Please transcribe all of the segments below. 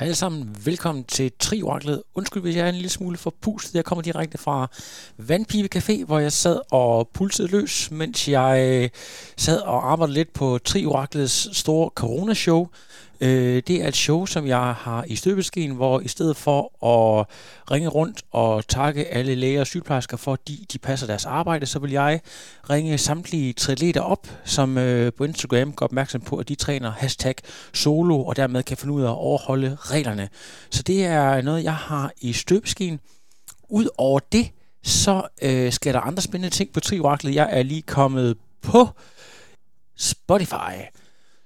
Hej alle sammen, velkommen til Trioraklet. Undskyld, hvis jeg er en lille smule forpustet. Jeg kommer direkte fra Vandpipe Café, hvor jeg sad og pulsede løs, mens jeg sad og arbejdede lidt på Trioraklets store corona-show. Øh, det er et show, som jeg har i støbeskeen, hvor i stedet for at ringe rundt og takke alle læger og sygeplejersker, at de passer deres arbejde, så vil jeg ringe samtlige triatleter op, som øh, på Instagram går opmærksom på, at de træner hashtag solo, og dermed kan finde ud af at overholde reglerne. Så det er noget, jeg har i støbeskeen. Udover det, så øh, skal der andre spændende ting på Trioraklet. Jeg er lige kommet på Spotify.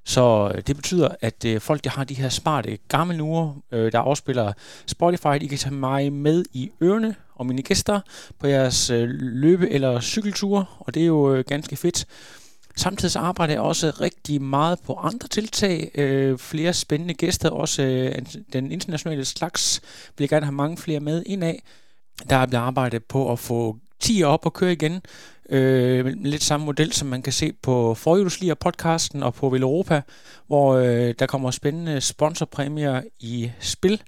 Så øh, det betyder, at øh, folk, der har de her smarte gamle ure, øh, der afspiller Spotify, I kan tage mig med i ørene og mine gæster på jeres øh, løbe- eller cykelture, og det er jo øh, ganske fedt. Samtidig så arbejder jeg også rigtig meget på andre tiltag. Øh, flere spændende gæster, også øh, den internationale slags, vil jeg gerne have mange flere med ind af. Der er blevet arbejdet på at få 10 op og køre igen. Øh, lidt samme model, som man kan se på Forhjulslier podcasten og på Europa, hvor øh, der kommer spændende sponsorpræmier i spil,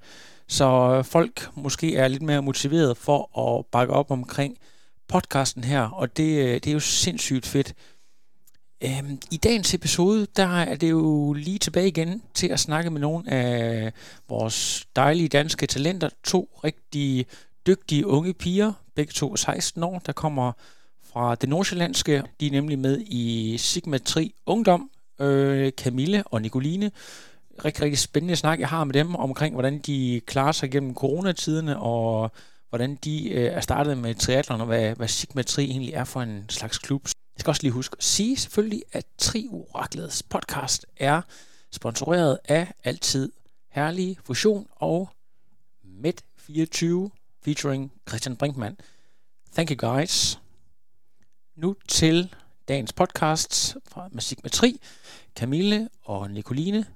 så folk måske er lidt mere motiveret for at bakke op omkring podcasten her, og det, øh, det er jo sindssygt fedt. Øhm, I dagens episode, der er det jo lige tilbage igen til at snakke med nogle af vores dejlige danske talenter. To rigtig dygtige unge piger, begge to 16 år, der kommer fra det nordsjællandske. De er nemlig med i Sigma 3 Ungdom, øh, Camille og Nicoline. Rigtig, rigtig spændende snak, jeg har med dem omkring, hvordan de klarer sig gennem coronatiderne, og hvordan de øh, er startet med triathlon, og hvad, hvad Sigma 3 egentlig er for en slags klub. Jeg skal også lige huske at sige selvfølgelig, at Tri Oraklets podcast er sponsoreret af altid Herlige Fusion og Med24 featuring Christian Brinkmann. Thank you guys. Nu til dagens podcast fra Musikmetri. Camille og Nicoline,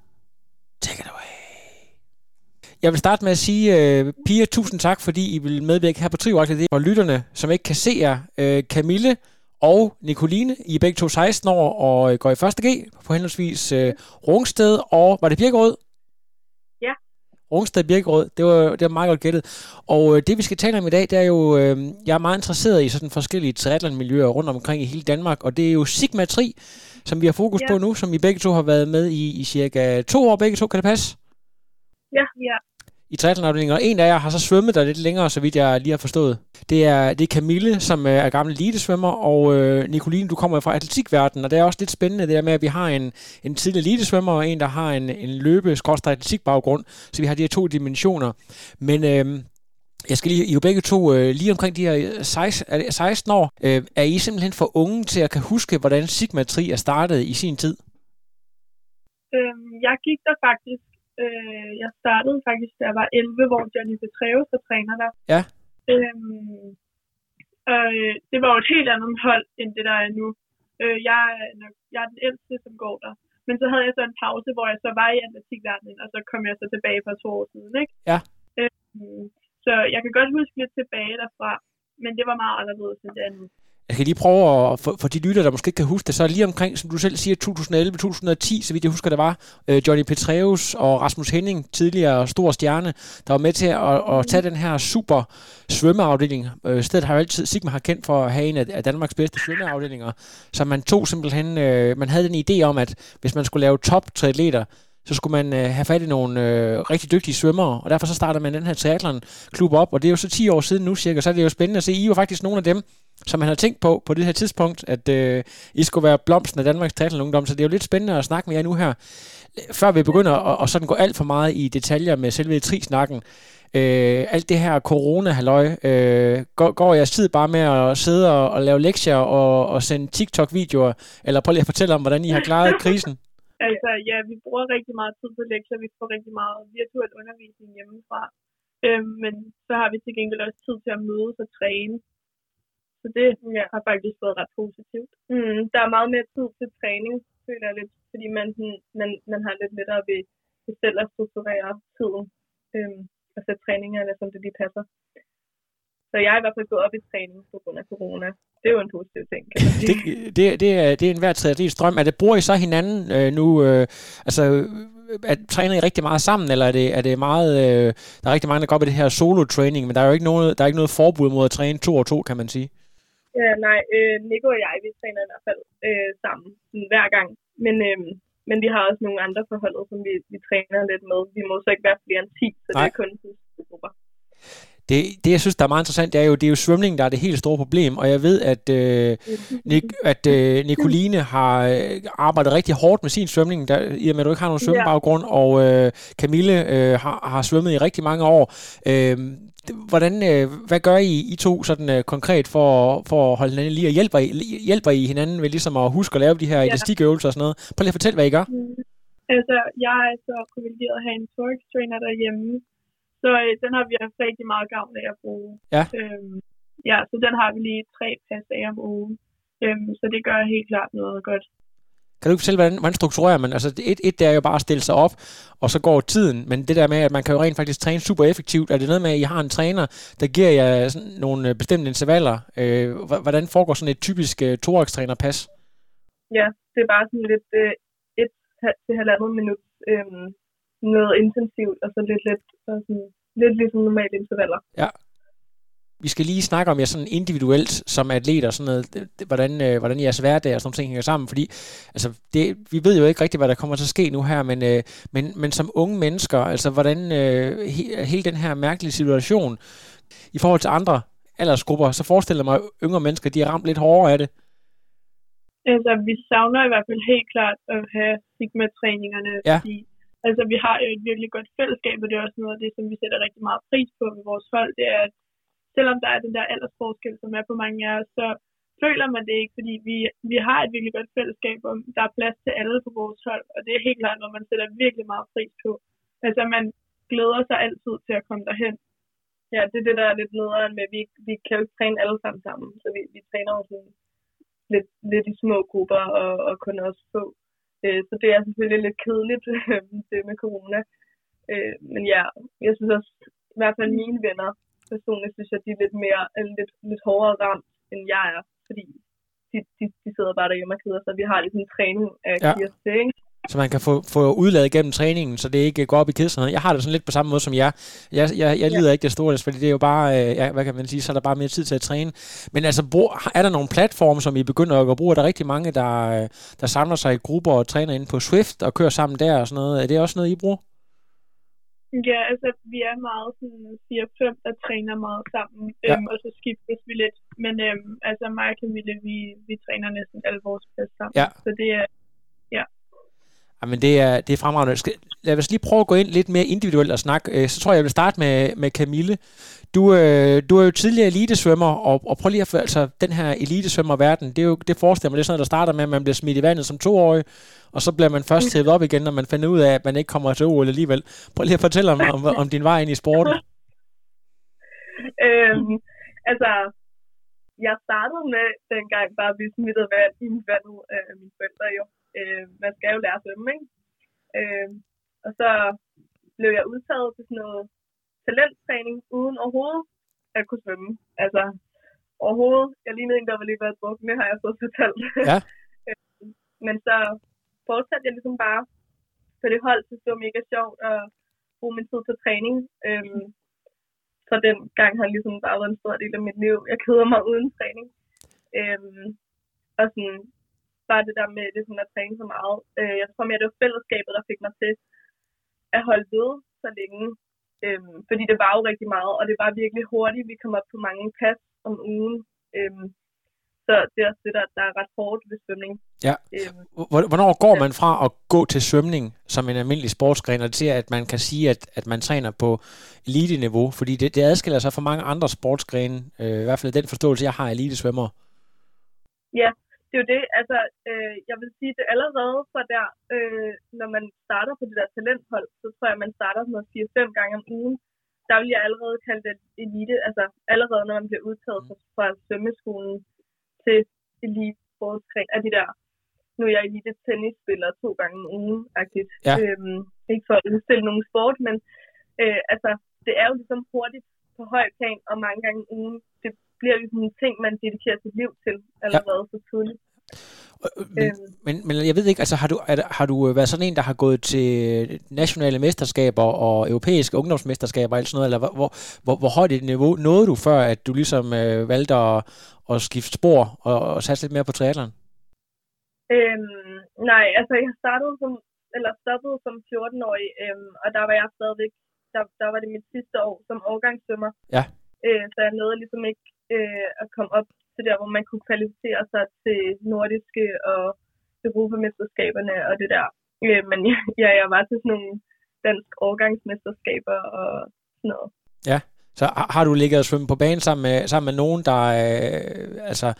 take it away. Jeg vil starte med at sige, øh, uh, piger, tusind tak, fordi I vil medvirke her på Trivagtet. Det er for lytterne, som ikke kan se jer. Uh, Camille og Nicoline, I er begge to 16 år og øh, går i 1. G på henholdsvis uh, Rungsted og, var det Birkerød? Rungsted Birkerød, det var, det var meget godt gættet. Og øh, det vi skal tale om i dag, det er jo, øh, jeg er meget interesseret i sådan forskellige triathlon-miljøer rundt omkring i hele Danmark, og det er jo Sigma Tri, som vi har fokus ja. på nu, som I begge to har været med i, i cirka to år begge to, kan det passe? Ja, ja i triathlonafdelingen, og en af jer har så svømmet der lidt længere, så vidt jeg lige har forstået. Det er, det er Camille, som øh, er gammel elitesvømmer, og øh, Nicoline, du kommer fra atletikverdenen, og det er også lidt spændende det der med, at vi har en, en tidligere elitesvømmer, og en, der har en, en løbe atletikbaggrund, så vi har de her to dimensioner. Men øh, jeg skal lige, I er jo begge to øh, lige omkring de her øh, 16, 16 år. Øh, er I simpelthen for unge til at kan huske, hvordan Sigma Tri er startet i sin tid? Øhm, jeg gik der faktisk Øh, jeg startede faktisk, da jeg var 11, hvor Johnny Petreus var træner der. Ja. Øhm, og øh, det var jo et helt andet hold, end det der er nu. Øh, jeg, er jeg er den ældste, som går der. Men så havde jeg så en pause, hvor jeg så var i atletikverdenen, og så kom jeg så tilbage for to år siden, ikke? Ja. Øhm, så jeg kan godt huske lidt tilbage derfra, men det var meget anderledes end det andet. Jeg kan lige prøve at, for, for de lytter, der måske ikke kan huske det, så lige omkring, som du selv siger, 2011-2010, så vidt jeg husker, der var øh, Johnny Petreus og Rasmus Henning, tidligere stor stjerne, der var med til at, at tage den her super svømmeafdeling. Øh, stedet har jo altid, Sigma har kendt for at have en af, af Danmarks bedste svømmeafdelinger, så man tog simpelthen, øh, man havde den idé om, at hvis man skulle lave top triatleter, så skulle man øh, have fat i nogle øh, rigtig dygtige svømmere, og derfor så startede man den her triathlon-klub op, og det er jo så 10 år siden nu cirka, så er det jo spændende at se, I var faktisk nogle af dem, som man har tænkt på på det her tidspunkt, at øh, I skulle være blomsten af Danmarks triathlon-ungdom, så det er jo lidt spændende at snakke med jer nu her, før vi begynder at, at sådan gå alt for meget i detaljer med selve tri-snakken. Øh, alt det her corona-halløj, øh, går, går jeres tid bare med at sidde og, og lave lektier og, og sende TikTok-videoer, eller prøv lige at fortælle om, hvordan I har klaret krisen? Altså, ja, vi bruger rigtig meget tid på lektier. Vi får rigtig meget virtuel undervisning hjemmefra. Øh, men så har vi til gengæld også tid til at mødes og træne. Så det ja. har faktisk været ret positivt. Mm, der er meget mere tid til træning, føler jeg lidt, fordi man, man, man har lidt lettere ved, ved selv at strukturere tiden øhm, og sætte træningerne, som det lige passer. Så jeg er i hvert fald gået op i træning på grund af corona. Det er jo en positiv ting, kan man sige. det, det, det, er, det er en hver tredje strøm. Er det, bruger I så hinanden øh, nu? Øh, altså, at træner I rigtig meget sammen, eller er det, er det meget... Øh, der er rigtig mange, der går op i det her solo-training, men der er jo ikke noget, der er ikke noget forbud mod at træne to og to, kan man sige. Ja, nej, øh, Nico og jeg, vi træner i hvert fald øh, sammen sådan, hver gang. Men, øh, men vi har også nogle andre forholdet, som vi, vi træner lidt med. Vi må så ikke være flere end 10, så nej. det er kun grupper. Det, det, jeg synes, der er meget interessant, det er jo, det er jo svømning, der er det helt store problem, og jeg ved, at, øh, Nik, at øh, Nicoline har øh, arbejdet rigtig hårdt med sin svømning, der, i og med, at du ikke har nogen svømmebaggrund, og øh, Camille øh, har, har svømmet i rigtig mange år. Øh, hvordan, øh, hvad gør I, I to sådan øh, konkret for, for at holde hinanden lige, og hjælper I, hjælper I hinanden ved ligesom at huske at lave de her ja. elastikøvelser og sådan noget? Prøv lige at fortælle, hvad I gør. Mm. Altså, jeg er så privilegeret at have en torx trainer derhjemme, så øh, den har vi haft rigtig meget gavn af at bruge. Ja. Øhm, ja, så den har vi lige tre pas af om ugen. Øhm, så det gør helt klart noget godt. Kan du ikke fortælle, hvordan, hvordan strukturerer man? Altså, et, et det er jo bare at stille sig op, og så går tiden. Men det der med, at man kan jo rent faktisk træne super effektivt. Er det noget med, at I har en træner, der giver jer sådan nogle øh, bestemte intervaller? Øh, hvordan foregår sådan et typisk uh, thorax-træner-pas? Ja, det er bare sådan lidt uh, et til halvandet minut øh, noget intensivt, og så lidt, lidt, og sådan, lidt ligesom normale intervaller. Ja. Vi skal lige snakke om jer sådan individuelt som atleter, sådan noget, hvordan, øh, hvordan jeres hverdag og sådan nogle ting hænger sammen, fordi altså, det, vi ved jo ikke rigtigt, hvad der kommer til at ske nu her, men, øh, men, men som unge mennesker, altså hvordan øh, he, hele den her mærkelige situation i forhold til andre aldersgrupper, så forestiller mig, at yngre mennesker, de er ramt lidt hårdere af det. Altså, vi savner i hvert fald helt klart at have Sigma-træningerne, ja. fordi altså, vi har jo et virkelig godt fællesskab, og det er også noget af det, som vi sætter rigtig meget pris på med vores hold, det er, at selvom der er den der aldersforskel, som er på mange af os, så føler man det ikke, fordi vi, vi har et virkelig godt fællesskab, og der er plads til alle på vores hold, og det er helt klart noget, man sætter virkelig meget pris på. Altså, man glæder sig altid til at komme derhen. Ja, det er det, der er lidt nederen med, vi, vi kan jo ikke træne alle sammen sammen, så vi, vi træner jo sådan lidt, lidt i små grupper, og, og kun også få. Øh, så det er selvfølgelig lidt kedeligt, det med corona. Øh, men ja, jeg synes også, i hvert fald mine venner, personligt synes jeg, de er lidt, mere, eller lidt, lidt hårdere ramt, end jeg er, fordi de, de, de sidder bare derhjemme og keder sig. Vi har lidt en træning af ja. ikke? Så man kan få, få udladet gennem træningen, så det ikke går op i kedsomhed. Jeg har det sådan lidt på samme måde som jer. Jeg, jeg, jeg lider ja. ikke det store, fordi det er jo bare, øh, ja, hvad kan man sige, så er der bare mere tid til at træne. Men altså, er der nogle platforme, som I begynder at bruge? Er der rigtig mange, der, øh, der samler sig i grupper og træner ind på Swift og kører sammen der og sådan noget? Er det også noget, I bruger? Ja, altså vi er meget sådan 4-5, der træner meget sammen, ja. øhm, og så skiftes vi lidt. Men øhm, altså mig og Camille, vi, vi træner næsten alle vores plads sammen. Ja. Så det er. Jamen det er, det er fremragende. Skal, lad os lige prøve at gå ind lidt mere individuelt og snakke. Øh, så tror jeg, jeg vil starte med, med Camille. Du, øh, du er jo tidligere elitesvømmer, og, og prøv lige at altså, den her elitesvømmerverden, det, er jo, det forestiller mig, det er sådan noget, der starter med, at man bliver smidt i vandet som toårig, og så bliver man først hævet op igen, når man finder ud af, at man ikke kommer til OL alligevel. Prøv lige at fortælle om, om, om din vej ind i sporten. øhm, altså, jeg startede med dengang bare at blive smittet vand i vandet af mine forældre jo. Øh, man skal jo lære at svømme, ikke? Øh, og så blev jeg udtaget til sådan noget talenttræning, uden overhovedet at kunne svømme. Altså, overhovedet. Jeg lignede en, der var lige været drukne, har jeg fået fortalt. Ja. Men så fortsatte jeg ligesom bare på det hold, så det var mega sjovt at bruge min tid på træning. Øhm, så den gang har ligesom bare været en stor del af mit liv. Jeg keder mig uden træning. Øhm, og sådan, bare det der med det sådan at træne så meget. Øh, jeg tror mere, det var fællesskabet, der fik mig til at holde ved så længe. Øhm, fordi det var jo rigtig meget, og det var virkelig hurtigt. Vi kom op på mange pas om ugen. Øhm, så det er også det, der, der er ret hårdt ved svømning. Ja. Øhm, Hvornår går man fra at gå til svømning som en almindelig sportsgren, og til at man kan sige, at, at man træner på elite-niveau? Fordi det, det adskiller sig fra mange andre sportsgrene, øh, i hvert fald den forståelse, jeg har af elitesvømmer. Ja, det er jo det. Altså, øh, jeg vil sige, det allerede fra der, øh, når man starter på det der talenthold, så tror jeg, man starter sådan 4-5 gange om ugen. der vil jeg allerede kalde det elite, altså allerede når man bliver udtaget fra, fra svømmeskolen til elite sportsgren af de der, nu er jeg elite tennisspiller to gange om ugen, agtigt. Ja. Øhm, ikke for at udstille nogen sport, men øh, altså, det er jo ligesom hurtigt på høj plan, og mange gange om ugen, bliver jo sådan en ting, man dedikerer sit liv til allerede ja. så tidligt. Øh, Men, Øhm. men, men jeg ved ikke, altså har du, er, har du øh, været sådan en, der har gået til nationale mesterskaber og europæiske ungdomsmesterskaber eller sådan noget, eller hvor, hvor, hvor, hvor højt et niveau nåede du, før at du ligesom øh, valgte at, at skifte spor og, og satse lidt mere på triathlon? Øhm, nej, altså jeg startede som, eller stoppede som 14-årig, øhm, og der var jeg stadigvæk, der, der var det mit sidste år som årgangssvømmer. Ja. Øh, så jeg nåede ligesom ikke øh, at komme op til der, hvor man kunne kvalificere sig til nordiske og europamesterskaberne og det der. Øh, men ja, jeg var til sådan nogle dansk årgangsmesterskaber og sådan noget. Så har, du ligget og svømme på banen sammen med, sammen med nogen, der øh, altså,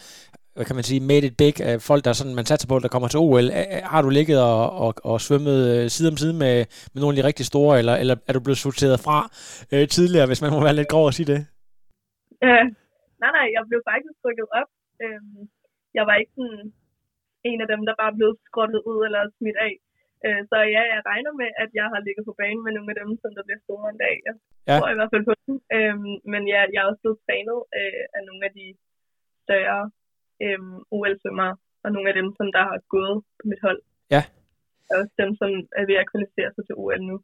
hvad kan man sige, made it big, øh, folk, der sådan, man satser på, der kommer til OL. Har du ligget og, og, og svømmet øh, side om side med, med nogle af de rigtig store, eller, eller er du blevet sorteret fra øh, tidligere, hvis man må være lidt grov at sige det? Øh, nej, nej, jeg blev faktisk rykket op. Øh, jeg var ikke sådan en af dem, der bare blev skrottet ud eller smidt af. Øh, så ja, jeg regner med, at jeg har ligget på banen med nogle af dem, som der bliver store en dag. Jeg Ja. tror i hvert fald på den. Øh, men ja, jeg er også blevet trænet øh, af nogle af de større øh, OL-svømmere, og nogle af dem, som der har gået på mit hold. Ja. Og også dem, som er ved at kvalificere sig til OL nu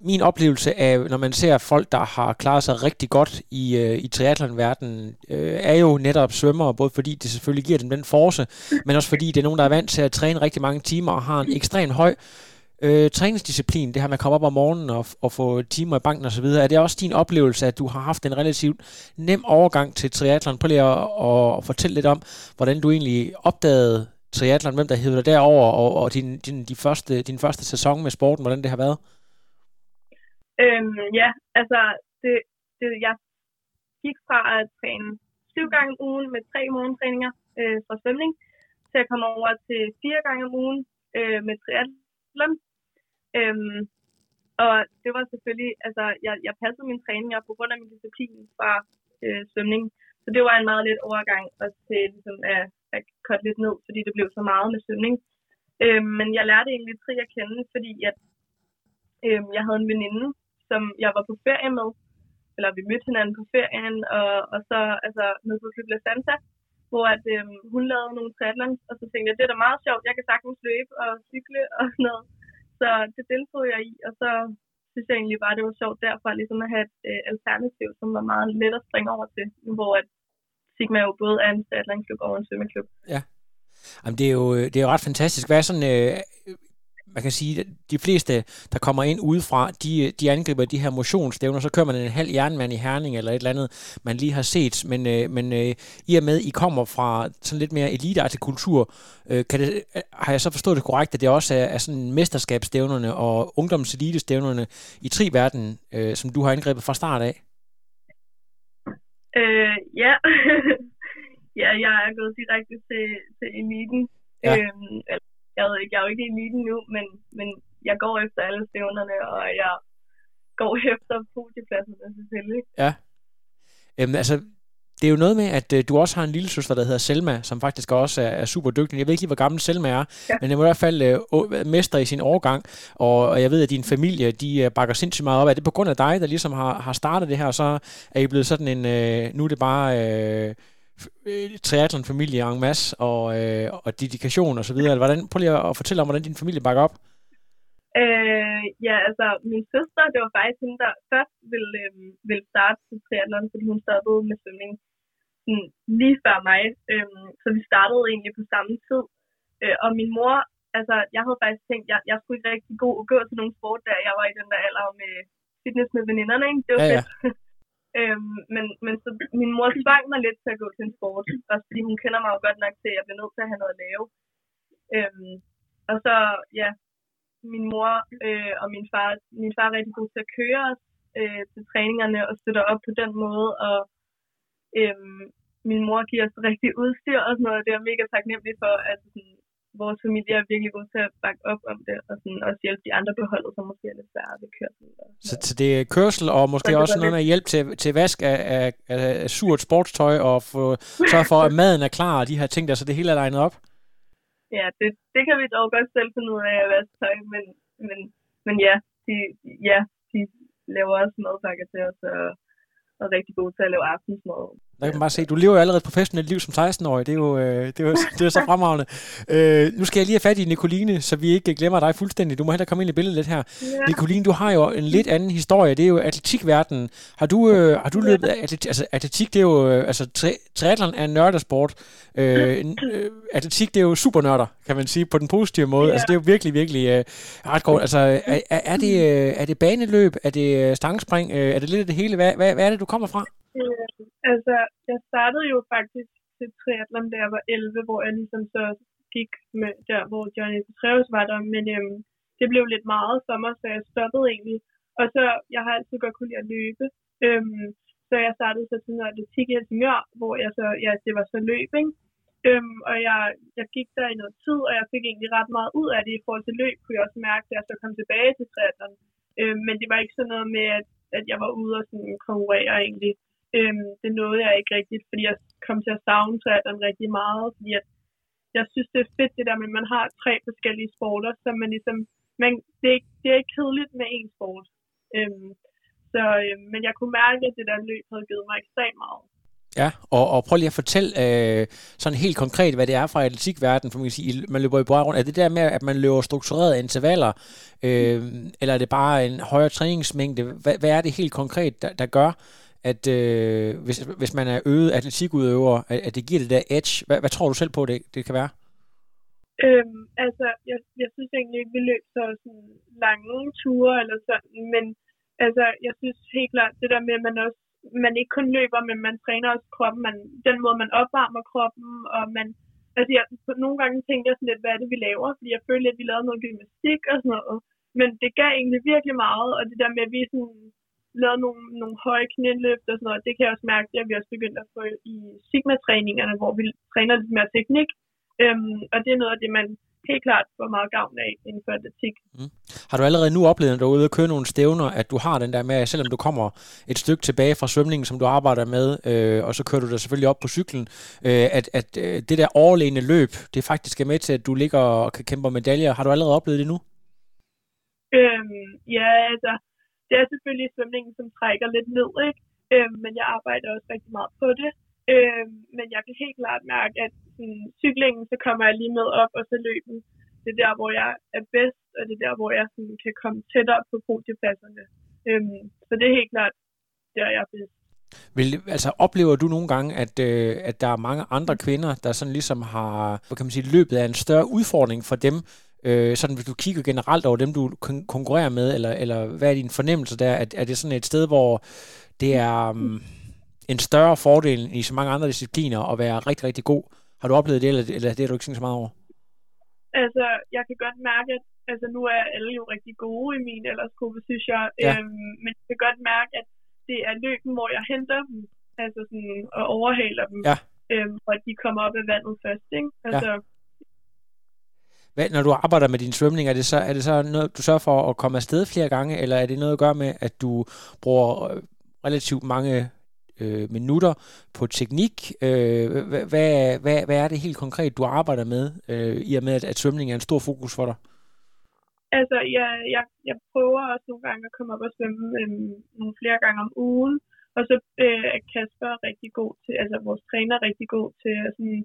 min oplevelse af, når man ser folk, der har klaret sig rigtig godt i, øh, i triathlonverdenen, øh, er jo netop svømmere, både fordi det selvfølgelig giver dem den force, men også fordi det er nogen, der er vant til at træne rigtig mange timer og har en ekstremt høj øh, træningsdisciplin, det her med at komme op om morgenen og, og få timer i banken osv. Er det også din oplevelse, at du har haft en relativt nem overgang til triathlon? Prøv lige at, at, fortælle lidt om, hvordan du egentlig opdagede triathlon, hvem der hedder dig derover og, og din, din, de første, din første sæson med sporten, hvordan det har været? Øhm, ja, altså, det, det, jeg gik fra at træne syv gange om ugen med tre morgentræninger øh, fra svømning, til at komme over til fire gange om ugen øh, med triathlon. Øhm, og det var selvfølgelig, altså, jeg, jeg passede mine træninger på grund af min disciplin fra øh, svømning. Så det var en meget let overgang og til ligesom, at, at korte lidt ned, fordi det blev så meget med svømning. Øhm, men jeg lærte egentlig tri at kende, fordi at, øhm, jeg havde en veninde, som jeg var på ferie med, eller vi mødte hinanden på ferien, og, og så altså, nede på Flyble Santa, hvor at, øhm, hun lavede nogle triathlons, og så tænkte jeg, det er da meget sjovt, jeg kan sagtens løbe og cykle og sådan noget. Så det deltog jeg i, og så synes jeg egentlig bare, det var sjovt derfor ligesom at have et øh, alternativ, som var meget let at springe over til, hvor at Sigma jo både er en triathlonklub og en svømmeklub. Jamen, det er jo, øh, det er jo ret fantastisk. Hvad er sådan, øh, man kan sige, at de fleste, der kommer ind udefra, de, de angriber de her motionsstævner, så kører man en halv jernmand i Herning eller et eller andet, man lige har set. Men, øh, men øh, i og med, I kommer fra sådan lidt mere eliteartig kultur, øh, kan det, øh, har jeg så forstået det korrekt, at det også er, er sådan mesterskabsstævnerne og ungdomselitestævnerne i tri-verden, øh, som du har angrebet fra start af? Øh, ja. ja, jeg er gået direkte til, til eliten. Ja. Øhm, jeg ved ikke, jeg er jo ikke i eliten nu, men, men jeg går efter alle stævnerne, og jeg går efter podiepladserne selvfølgelig. Øhm, altså, det er jo noget med, at øh, du også har en lille søster, der hedder Selma, som faktisk også er, er super dygtig. Jeg ved ikke lige, hvor gammel Selma er, Ja. men den er i hvert fald øh, mester i sin årgang, og, og jeg ved, at din familie, de øh, bakker sindssygt meget op. Er det på grund af dig, der ligesom har, har startet det her, og så er I blevet sådan en, øh, nu er det bare øh, øh, triathlon-familie en masse, og, øh, og dedikation og så videre. Hvordan, prøv lige at fortælle om, hvordan din familie bakker op. Øh, ja, altså min søster, det var faktisk hende, der først ville, øhm, ville starte til triathlon, fordi hun stoppede med svømning sådan, lige før mig. Øhm, så vi startede egentlig på samme tid. Øh, og min mor, altså jeg havde faktisk tænkt, jeg, jeg skulle ikke rigtig gå, gå til nogle sport, da jeg var i den der alder med fitness med veninderne, ikke? Det var Ja, ja. øhm, men, men så min mor tvang mig lidt til at gå til en sport, også fordi hun kender mig jo godt nok til, at jeg bliver nødt til at have noget at lave. Øhm, og så, ja, min mor øh, og min far, min far er rigtig god til at køre os øh, til træningerne og støtter op på den måde, og øh, min mor giver os rigtig udstyr og sådan noget, det er jeg mega taknemmelig for, at sådan, vores familie er virkelig god til at bakke op om det, og sådan også hjælpe de andre på holdet, som måske er lidt svære ved kørsel. Så, så det er kørsel og måske Så også noget med hjælp til, til vask af, af, af surt sportstøj og få, sørge for, at maden er klar og de her ting der, så det hele er legnet op? Ja, det, det kan vi dog godt selv finde ud af at vaske tøj, men, men, men ja, de, ja, de laver også madpakker til os, og, og er rigtig gode til at lave aftensmad. Der kan man bare se, du lever jo allerede et professionelt liv som 16-årig. Det er jo, øh, det er jo, det er så fremragende. Øh, nu skal jeg lige have fat i Nicoline, så vi ikke glemmer dig fuldstændig. Du må hellere komme ind i billedet lidt her. Ja. Nicoline, du har jo en lidt anden historie. Det er jo atletikverdenen. Har du, øh, har du løbet atletik? Altså, atletik, det er jo... Øh, altså, tri- triathlon er en nørdersport. Øh, øh, atletik, det er jo supernørder, kan man sige, på den positive måde. Ja. Altså, det er jo virkelig, virkelig øh, godt. Altså, er, er, det, øh, er det baneløb? Er det stangspring? Er det lidt af det hele? Hvad, hvad, hvad er det, du kommer fra? Altså, jeg startede jo faktisk til triathlon, da jeg var 11, hvor jeg ligesom så gik med der, hvor Johnny Petraeus var der, men øhm, det blev lidt meget for mig, så jeg stoppede egentlig. Og så, jeg har altid godt kunne lide at løbe, øhm, så jeg startede så til noget atletik i Helsingør, hvor jeg så, ja, det var så løb, ikke? Øhm, og jeg, jeg gik der i noget tid, og jeg fik egentlig ret meget ud af det i forhold til løb, kunne jeg også mærke, da jeg så kom tilbage til triathlon. Øhm, men det var ikke sådan noget med, at, at jeg var ude og sådan konkurrere egentlig. Øhm, det nåede jeg ikke rigtigt, fordi jeg kom til at savne triathlon rigtig meget, fordi at jeg synes, det er fedt det der med, at man har tre forskellige sporter, så man ligesom, man, det, er, ikke- det er ikke kedeligt med én sport. Øhm, så, øhm, men jeg kunne mærke, at det der løb havde givet mig ekstremt meget. Ja, og, og prøv lige at fortælle øh, sådan helt konkret, hvad det er fra atletikverdenen, for man kan sige, man løber i bred rundt. Er det der med, at man løber strukturerede intervaller, øh, eller er det bare en højere træningsmængde? Hvad, hvad er det helt konkret, der, der gør, at øh, hvis, hvis man er øget atletikudøver, at, at det giver det der edge? Hvad, hvad tror du selv på, det, det kan være? Øhm, altså, jeg, jeg synes egentlig ikke, vi løb så sådan lange ture eller sådan, men altså, jeg synes helt klart, det der med, at man også, man ikke kun løber, men man træner også kroppen, man, den måde, man opvarmer kroppen, og man, altså, jeg, nogle gange tænker jeg sådan lidt, hvad er det, vi laver, fordi jeg følte, at vi lavede noget gymnastik og sådan noget, men det gav egentlig virkelig meget, og det der med, at vi sådan lavede nogle, nogle høje knæløft og sådan noget, det kan jeg også mærke, det har vi også begyndt at få i Sigma-træningerne, hvor vi træner lidt mere teknik, Øhm, og det er noget af det, man helt klart får meget gavn af inden for atletik. Har du allerede nu oplevet, når du er ude og køre nogle stævner, at du har den der med, at selvom du kommer et stykke tilbage fra svømningen, som du arbejder med, øh, og så kører du dig selvfølgelig op på cyklen, øh, at, at øh, det der overlegne løb, det faktisk er med til, at du ligger og kan kæmpe medaljer. Har du allerede oplevet det nu? Øhm, ja, altså, det er selvfølgelig svømningen, som trækker lidt ned, ikke? Øh, men jeg arbejder også rigtig meget på det. Øh, men jeg kan helt klart mærke, at sådan, cyklingen, så kommer jeg lige med op, og så løben. Det er der, hvor jeg er bedst, og det er der, hvor jeg sådan, kan komme tættere på podiepladserne. Øh, så det er helt klart der, jeg er bedst. Vil, altså, oplever du nogle gange, at, øh, at der er mange andre kvinder, der sådan ligesom har, hvad kan man sige, løbet af en større udfordring for dem, øh, sådan hvis du kigger generelt over dem, du kon- konkurrerer med, eller, eller hvad er din fornemmelse der? Er, er det sådan et sted, hvor det er um, en større fordel i så mange andre discipliner at være rigtig, rigtig god? Har du oplevet det, eller, eller det er du ikke tænkt så meget over? Altså, jeg kan godt mærke, at altså, nu er alle jo rigtig gode i min aldersgruppe, synes jeg. Ja. Øhm, men jeg kan godt mærke, at det er løben, hvor jeg henter dem, altså sådan, og overhaler dem. Ja. Øhm, og at de kommer op af vandet først, ikke? Altså, ja. Hvad, når du arbejder med din svømning, er det, så, er det så noget, du sørger for at komme afsted flere gange, eller er det noget at gøre med, at du bruger øh, relativt mange øh, minutter på teknik? Øh, hvad, hvad, hvad, hvad er det helt konkret, du arbejder med, øh, i og med, at, at svømning er en stor fokus for dig? Altså, jeg, jeg, jeg prøver også nogle gange at komme op og svømme øh, nogle flere gange om ugen. Og så øh, er Kasper rigtig god til, altså vores træner er rigtig god til at, sådan,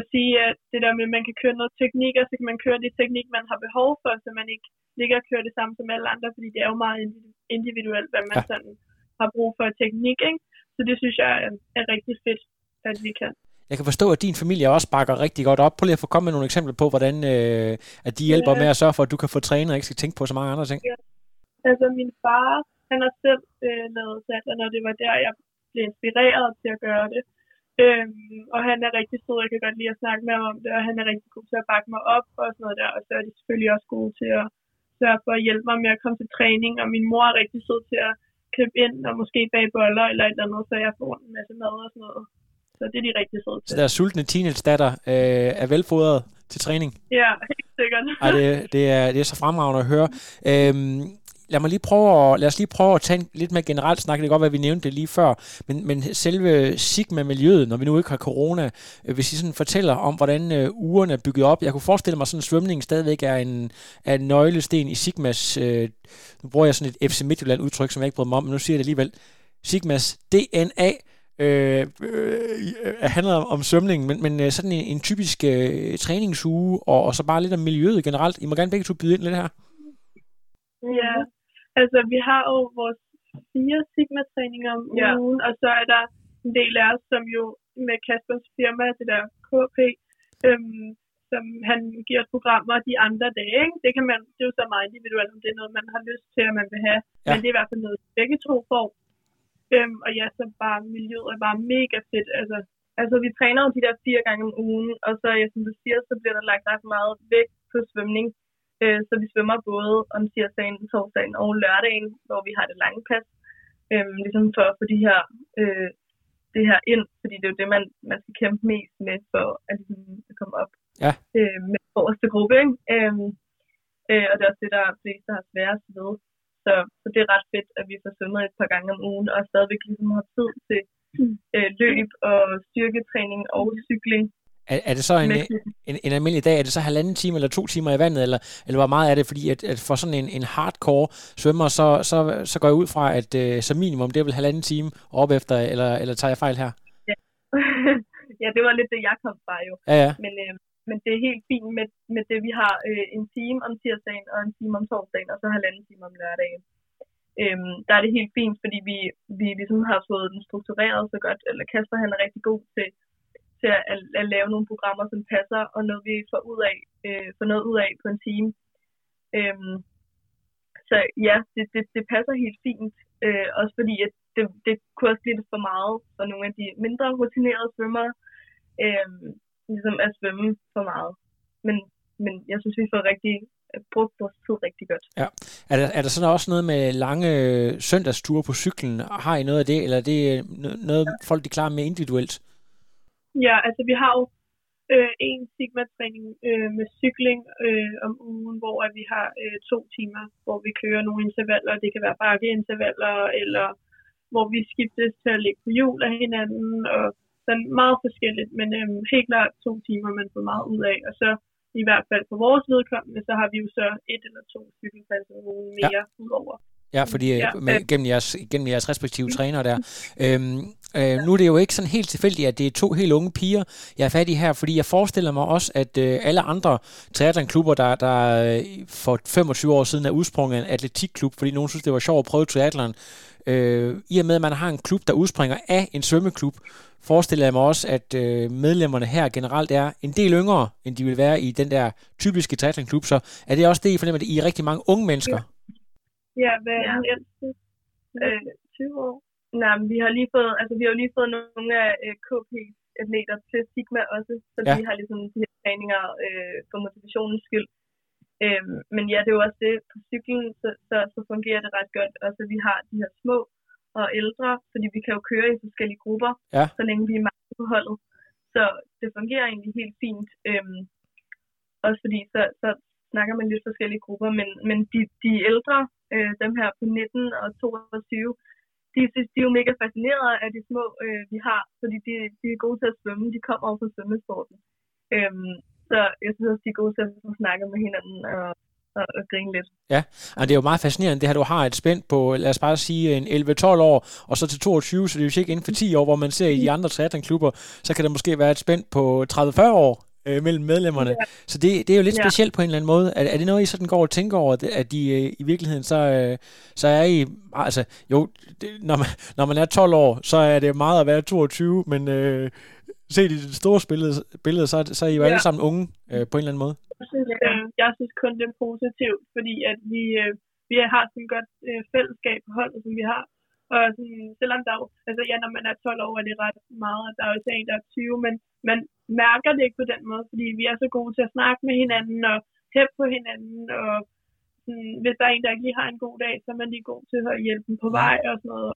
at sige, at det der med, at man kan køre noget teknik, og så kan man køre det teknik, man har behov for, så man ikke ligger og kører det samme som alle andre, fordi det er jo meget indi- individuelt, hvad man Ja. ja. sådan har brug for teknik, ikke? Så det synes jeg er, er rigtig fedt, at vi kan. Jeg kan forstå, at din familie også bakker rigtig godt op. Prøv lige at få komme med nogle eksempler på, hvordan øh, at de hjælper Ja. med at sørge for, at du kan få trænet og ikke skal tænke på så mange andre ting. Altså min far, han har selv øh, lavet teater, og det var der, jeg blev inspireret til at gøre det. Øhm, og han er rigtig sød, jeg kan godt lide at snakke med ham om det, og han er rigtig god til at bakke mig op og sådan noget der. Og så er de selvfølgelig også gode til at sørge for at hjælpe mig med at komme til træning, og min mor er rigtig sød til at købe ind og måske bage boller eller et eller andet, så jeg får en masse mad og sådan noget. Så det er de rigtig søde Så til. der sultne teenage-datter øh, er velfodret til træning. Ja, helt sikkert. Ej, det, det, er, det er så fremragende at høre. Øhm, lad mig lige prøve at, lad os lige prøve at tage en lidt mere generelt snak. Det kan godt være, at vi nævnte det lige før, men, men selve Sigma-miljøet, når vi nu ikke har corona, øh, hvis I sådan fortæller om, hvordan øh, ugerne er bygget op. Jeg kunne forestille mig, at sådan svømning stadigvæk er en, er en nøglesten i Sigmas, øh, nu bruger jeg sådan et FC Midtjylland udtryk, som jeg ikke bryder mig om, men nu siger jeg det alligevel, Sigmas DNA, øh, øh, handler om, svømning, men, men øh, sådan en, en typisk øh, træningsuge, og, og så bare lidt om miljøet generelt. I må gerne begge to byde ind lidt her. Ja, altså vi har jo vores fire Sigma-træninger om Ja. ugen, og så er der en del af os, som jo med Kaspers firma, det der KP, øhm, som han giver os programmer de andre dage. Ikke? Det, kan man, det er jo så meget individuelt, om det er noget, man har lyst til, at man vil have. Ja. Ja. Men det er i hvert fald noget, begge to får. Øhm, og ja, så bare miljøet er bare mega fedt. Altså, Altså, vi træner jo de der fire gange om ugen, og så, ja, som du siger, så bliver der lagt ret meget vægt på svømning. Øh, så vi svømmer både om tirsdagen, torsdagen og lørdagen, hvor vi har det lange pas. Øh, ligesom for at få de her, øh, det her ind, fordi det er jo det, man, man skal kæmpe mest med, for at ligesom, at komme op Ja. øh, med forreste gruppe. Ikke? Øh, øh, og det er også det, der er flest, der har sværest ved. Så, så det er ret fedt, at vi får svømmet et par gange om ugen, og stadigvæk ligesom har tid til øh, løb og styrketræning og cykling. Er, er det så en, en, en almindelig dag, er det så halvanden time eller to timer i vandet, eller, eller hvor meget er det? Fordi at, at for sådan en, en hardcore svømmer, så, så, så går jeg ud fra, at øh, som minimum, det er vel halvanden time op efter, eller, eller tager jeg fejl her? ja, det var lidt det, jeg kom fra jo. Ja, ja. Men, øh, men det er helt fint med, med det, vi har øh, en time om tirsdagen og en time om torsdagen, og så halvanden time om lørdagen. Øhm, der er det helt fint, fordi vi, vi ligesom har fået den struktureret så godt, eller Kasper han er rigtig god til, til at, at, at lave nogle programmer, som passer, og noget vi får, ud af, øh, får noget ud af på en time. Øhm, så ja, det, det, det passer helt fint. Øh, også fordi, at det, det kunne også blive lidt for meget for nogle af de mindre rutinerede svømmere, øh, ligesom at svømme for meget. Men, men jeg synes, vi får rigtig øh, brugt vores tid rigtig godt. Ja. Er der, er der sådan også noget med lange øh, søndagsture på cyklen? Har I noget af det, eller er det øh, no- noget, folk de klarer mere individuelt? Ja, altså vi har jo øh, en Sigma-træning øh, med cykling øh, om ugen, hvor at vi har øh, to timer, hvor vi kører nogle intervaller. Det kan være bakkeintervaller, eller hvor vi skiftes til at ligge på hjul af hinanden, og sådan meget forskelligt, men øh, helt klart to timer, man får meget ud af. Og så i hvert fald for vores vedkommende, så har vi jo så et eller to cykelpladser mere ja. udover. Ja, fordi ja, Ja, med, øh. gennem, jeres, gennem jeres respektive trænere der. Øhm, øh, nu er det jo ikke sådan helt tilfældigt, at det er to helt unge piger, jeg er fat i her, fordi jeg forestiller mig også, at øh, alle andre triathlonklubber, der, der øh, for 25 år siden er udsprunget af en atletikklub, fordi nogen synes, det var sjovt at prøve triathlon, øh, i og med, at man har en klub, der udspringer af en svømmeklub, forestiller jeg mig også, at øh, medlemmerne her generelt er en del yngre, end de vil være i den der typiske triathlonklub, så er det også det, I fornemmer, at I er rigtig mange unge mennesker? Ja, hvad er Ja. Øh, 20 år? Nej, vi har lige fået, altså vi har jo lige fået nogle af øh, KP-atleter til Sigma også, så Ja. de har ligesom de her træninger øh, for motivationens skyld. Øhm, men ja, det er jo også det, på cyklen, så, så, så fungerer det ret godt. Også at vi har de her små og ældre, fordi vi kan jo køre i forskellige grupper, Ja. så længe vi er mange på holdet. Så det fungerer egentlig helt fint. Øhm, også fordi så, så snakker man lidt forskellige grupper, men, men de, de ældre, øh, dem her på 19 og 22, de, synes, de er jo mega fascineret af de små, øh, vi har, fordi de, de er gode til at svømme. De kommer over fra svømmesporten. Øhm, så jeg synes også, de er gode til at snakke med hinanden og, og, og grine lidt. Og det er jo meget fascinerende, det her, du har et spænd på, lad os bare sige, en 11-12 år, og så til 22, så det er jo ikke inden for 10 år, hvor man ser i de andre triathlonklubber, så kan der måske være et spænd på 30-40 år øh, mellem medlemmerne. Ja. Så det, det er jo lidt Ja. specielt på en eller anden måde. Er, er det noget, I sådan går og tænker over, at- de øh, i virkeligheden, så, øh, så er I, altså jo, det, når, man, når man er 12 år, så er det meget at være 22, men øh, set i det store billede, billede så, er- så er I jo Ja. alle sammen unge øh, på en eller anden måde. Jeg synes, øh, jeg synes kun, det er positivt, fordi at vi, øh, vi har sådan et godt øh, fællesskab på holdet, som vi har. Og sådan, selvom der er jo, altså ja, når man er 12 år, er det ret meget, at der er også en, der er 20, men man mærker det ikke på den måde, fordi vi er så gode til at snakke med hinanden og hæppe på hinanden, og sådan, hvis der er en, der ikke lige har en god dag, så er man lige god til at hjælpe dem på vej og sådan noget.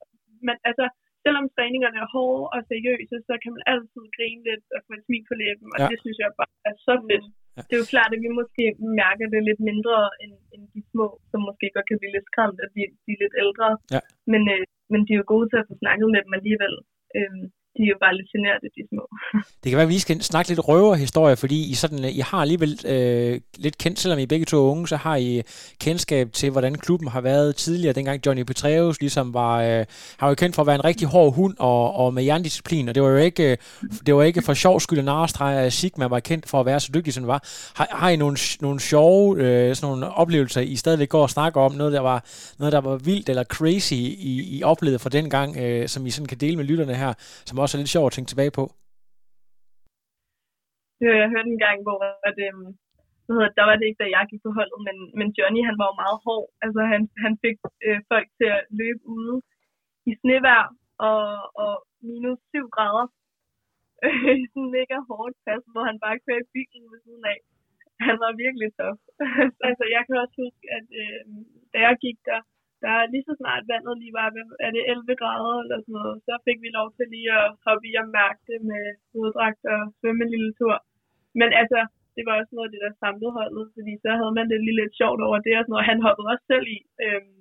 Men altså, selvom træningerne er hårde og seriøse, så kan man altid grine lidt og få en smil på læben, og ja. det synes jeg bare er så fedt. Ja. Det er jo klart, at vi måske mærker det lidt mindre end, end de små, som måske godt kan blive lidt skræmt, at de, de er lidt ældre. Ja. Men, øh, men de er jo gode til at få snakket med dem alligevel. Øhm, de er jo bare lidt generede, de små. Det kan være, at vi skal snakke lidt røverhistorie, fordi I, sådan, I har alligevel øh, lidt kendt, selvom I begge to er unge, så har I øh, kendskab til, hvordan klubben har været tidligere, dengang Johnny Petreus ligesom var, øh, har jo kendt for at være en rigtig hård hund og, og med jerndisciplin, og det var jo ikke, øh, det var ikke for sjov skyld, at narestreger Sigma var kendt for at være så dygtig, som den var. Har, har I nogle, nogle sjove øh, sådan nogle oplevelser, I stadigvæk går og snakker om, noget der var, noget, der var vildt eller crazy, I, I oplevede fra den gang, øh, som I sådan kan dele med lytterne her, som også er lidt sjovt at tænke tilbage på? Det jeg hørte en gang, hvor at, øhm, hvad hedder, det, der var det ikke, da jeg gik på holdet, men, men Johnny han var jo meget hård. Altså han, han fik øh, folk til at løbe ude i snevær og, og minus 7 grader. I sådan en mega hårdt pas, hvor han bare kørte bilen ved siden af. Han var virkelig tof. Altså, jeg kan også huske, at øh, da jeg gik der, der lige så snart vandet lige var, er det 11 grader eller sådan noget, så fik vi lov til lige at hoppe i og mærke det med hoveddragt og svømme en lille tur. Men altså, det var også noget af det, der samlede holdet, fordi så havde man det lige lidt sjovt over det og sådan noget. Han hoppede også selv i, øhm,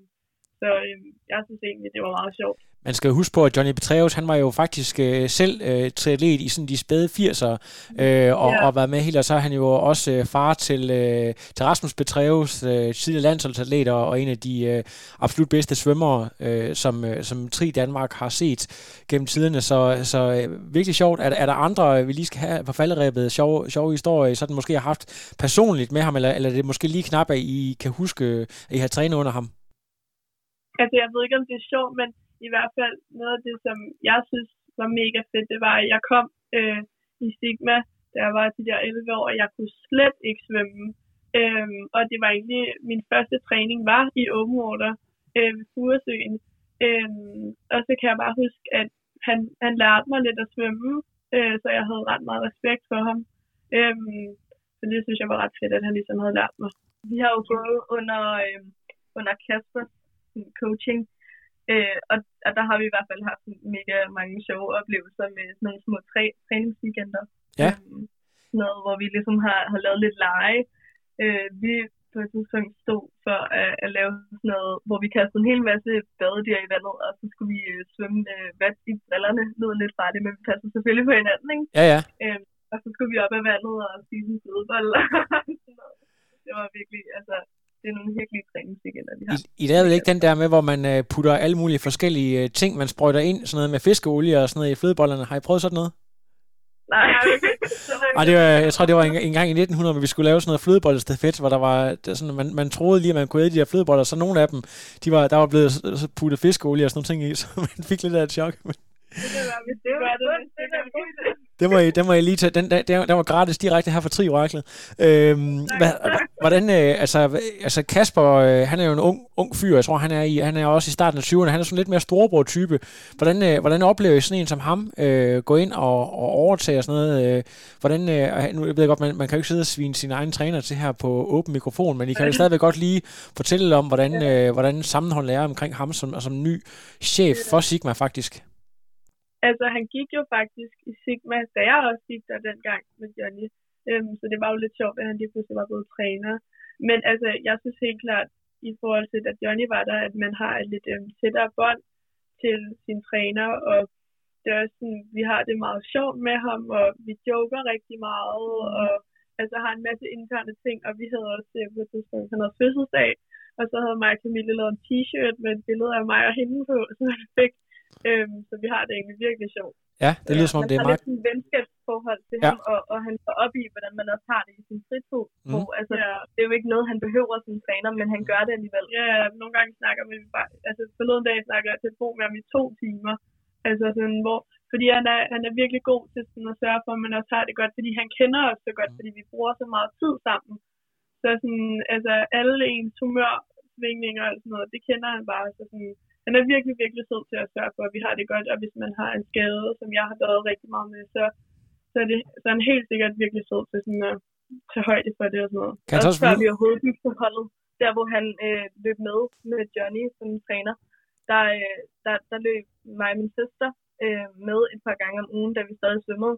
så øhm, jeg synes egentlig, det var meget sjovt. Man skal huske på, at Johnny Petraeus, han var jo faktisk øh, selv øh, triatlet i sådan de spæde 80'ere, øh, og, Ja. og været med helt, og så er han jo også øh, far til, øh, til Rasmus Petraeus, øh, tidligere landsholdsatlet, og, en af de øh, absolut bedste svømmere, øh, som, øh, som Tri Danmark har set gennem tiderne, så, så øh, virkelig sjovt. Er, der- er der andre, vi lige skal have på falderæbet, sjove, sjove historier, sådan måske har haft personligt med ham, eller, eller er det måske lige knap, at I kan huske, at I har trænet under ham? Altså, jeg ved ikke, om det er sjovt, men i hvert fald noget af det, som jeg synes var mega fedt, det var, at jeg kom øh, i Sigma, da jeg var de der 11 år, og jeg kunne slet ikke svømme. Øhm, og det var egentlig, min første træning var i open water øh, ved Furesøen. Øhm, og så kan jeg bare huske, at han, han lærte mig lidt at svømme, øh, så jeg havde ret meget respekt for ham. Øhm, så det synes jeg var ret fedt, at han ligesom havde lært mig. Vi har jo gået under, øh, under Kasper coaching, øh, og, og der har vi i hvert fald haft mega mange sjove oplevelser med sådan nogle små træ, træningsweekender. Ja. Øhm, noget, hvor vi ligesom har, har lavet lidt lege. Øh, vi på et tidspunkt stod for at, at lave sådan noget, hvor vi kastede en hel masse badedyr i vandet, og så skulle vi øh, svømme med vand i brillerne. Det lød lidt farligt, men vi passede selvfølgelig på hinanden, ikke? Ja, ja. Øhm, og så skulle vi op af vandet og spise en sådan noget. det var virkelig, altså, det er nogle virkelig træningsweekender, vi har. I, I lavede ikke den der med, hvor man øh, putter alle mulige forskellige øh, ting, man sprøjter ind, sådan noget med fiskeolie og sådan noget i flødebollerne. Har I prøvet sådan noget? Nej, Ej, det var, jeg tror, det var en, en gang i 1900, hvor vi skulle lave sådan noget flødebollestafet, hvor der var, det er sådan, man, man troede lige, at man kunne æde de her flødeboller, så nogle af dem, de var, der var blevet puttet fiskeolie og sådan nogle ting i, så man fik lidt af et chok. Men Det var, hvis det var det, det, det, det, det må I, det må I lige tage. Den, den, den var gratis direkte her fra Tri Oraklet. Øhm, hvad, hvordan, øh, altså, altså Kasper, øh, han er jo en ung, ung fyr, jeg tror, han er, i, han er også i starten af 20'erne, han er sådan lidt mere storebror-type. Hvordan, øh, hvordan oplever I sådan en som ham øh, gå ind og, og overtage og sådan noget? Øh, hvordan, øh, nu jeg ved jeg godt, man, man kan jo ikke sidde og svine sin egen træner til her på åben mikrofon, men I kan jo stadigvæk godt lige fortælle om, hvordan, øh, hvordan sammenholdet er omkring ham som, som ny chef for Sigma faktisk. Altså, han gik jo faktisk i Sigma, da jeg også gik der dengang med Johnny. Øhm, så det var jo lidt sjovt, at han lige pludselig var blevet træner. Men altså, jeg synes helt klart, i forhold til, at Johnny var der, at man har et lidt øhm, tættere bånd til sin træner, og det er også sådan, vi har det meget sjovt med ham, og vi joker rigtig meget, og altså har en masse interne ting, og vi havde også øh, på et tidspunkt, han havde fødselsdag, og så havde mig og Camille lavet en t-shirt med et billede af mig og hende på, så han fik. Øhm, så vi har det egentlig virkelig sjovt. Ja, det lyder som om, det er Han har meget... lidt sådan et venskabsforhold til Ja. ham, og, og han går op i, hvordan man også har det i sin fritid. Mm. Mm. Altså, Ja. det er jo ikke noget, han behøver som træner, men han gør det alligevel. Ja, nogle gange snakker vi bare, altså forleden dag snakker jeg telefon med ham i to timer. Altså sådan, hvor, fordi han er, han er virkelig god til sådan at sørge for, at man også har det godt, fordi han kender os så godt, fordi vi bruger så meget tid sammen. Så sådan, altså alle ens humørsvingninger og sådan noget, det kender han bare. Så sådan, han er virkelig, virkelig sød til at sørge for, at vi har det godt, og hvis man har en skade, som jeg har været rigtig meget med, så, så, er, det, så er han helt sikkert virkelig sød til sådan at tage højde for det og sådan noget. Kan Også også før vi overhovedet gik på holdet, der hvor han øh, løb med med Johnny som træner, der, øh, der, der løb mig og min søster øh, med et par gange om ugen, da vi stadig svømmede.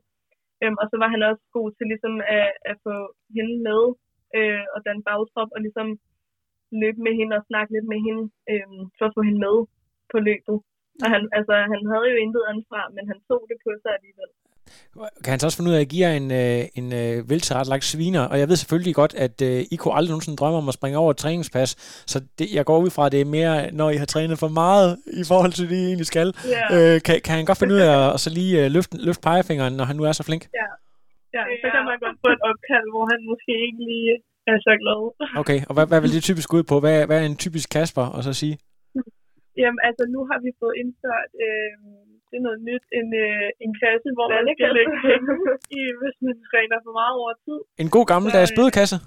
Øhm, og så var han også god til ligesom at, at få hende med øh, og danne bagtrop og ligesom løbe med hende og snakke lidt med hende øh, for at få hende med på løbet. Og han, altså, han havde jo intet ansvar, men han tog det på sig alligevel. Kan han så også finde ud af at give jer en, øh, en øh, veltilrettelagt sviner? Og jeg ved selvfølgelig godt, at øh, I kunne aldrig nogensinde drømme om at springe over et træningspas, så det, jeg går ud fra, at det er mere, når I har trænet for meget i forhold til det, I egentlig skal. Ja. Øh, kan, kan han godt finde ud af at, så lige øh, løfte, løfte pegefingeren, når han nu er så flink? Ja. ja, så kan man godt få et opkald, hvor han måske ikke lige er så glad. Okay, og hvad, hvad vil det typisk ud på? Hvad, hvad er en typisk Kasper og så sige? Jamen, altså, nu har vi fået indført, øh, det er noget nyt, en, øh, en kasse, hvor man skal lægge penge i, hvis man træner for meget over tid. En god gammeldags øh, bødekasse?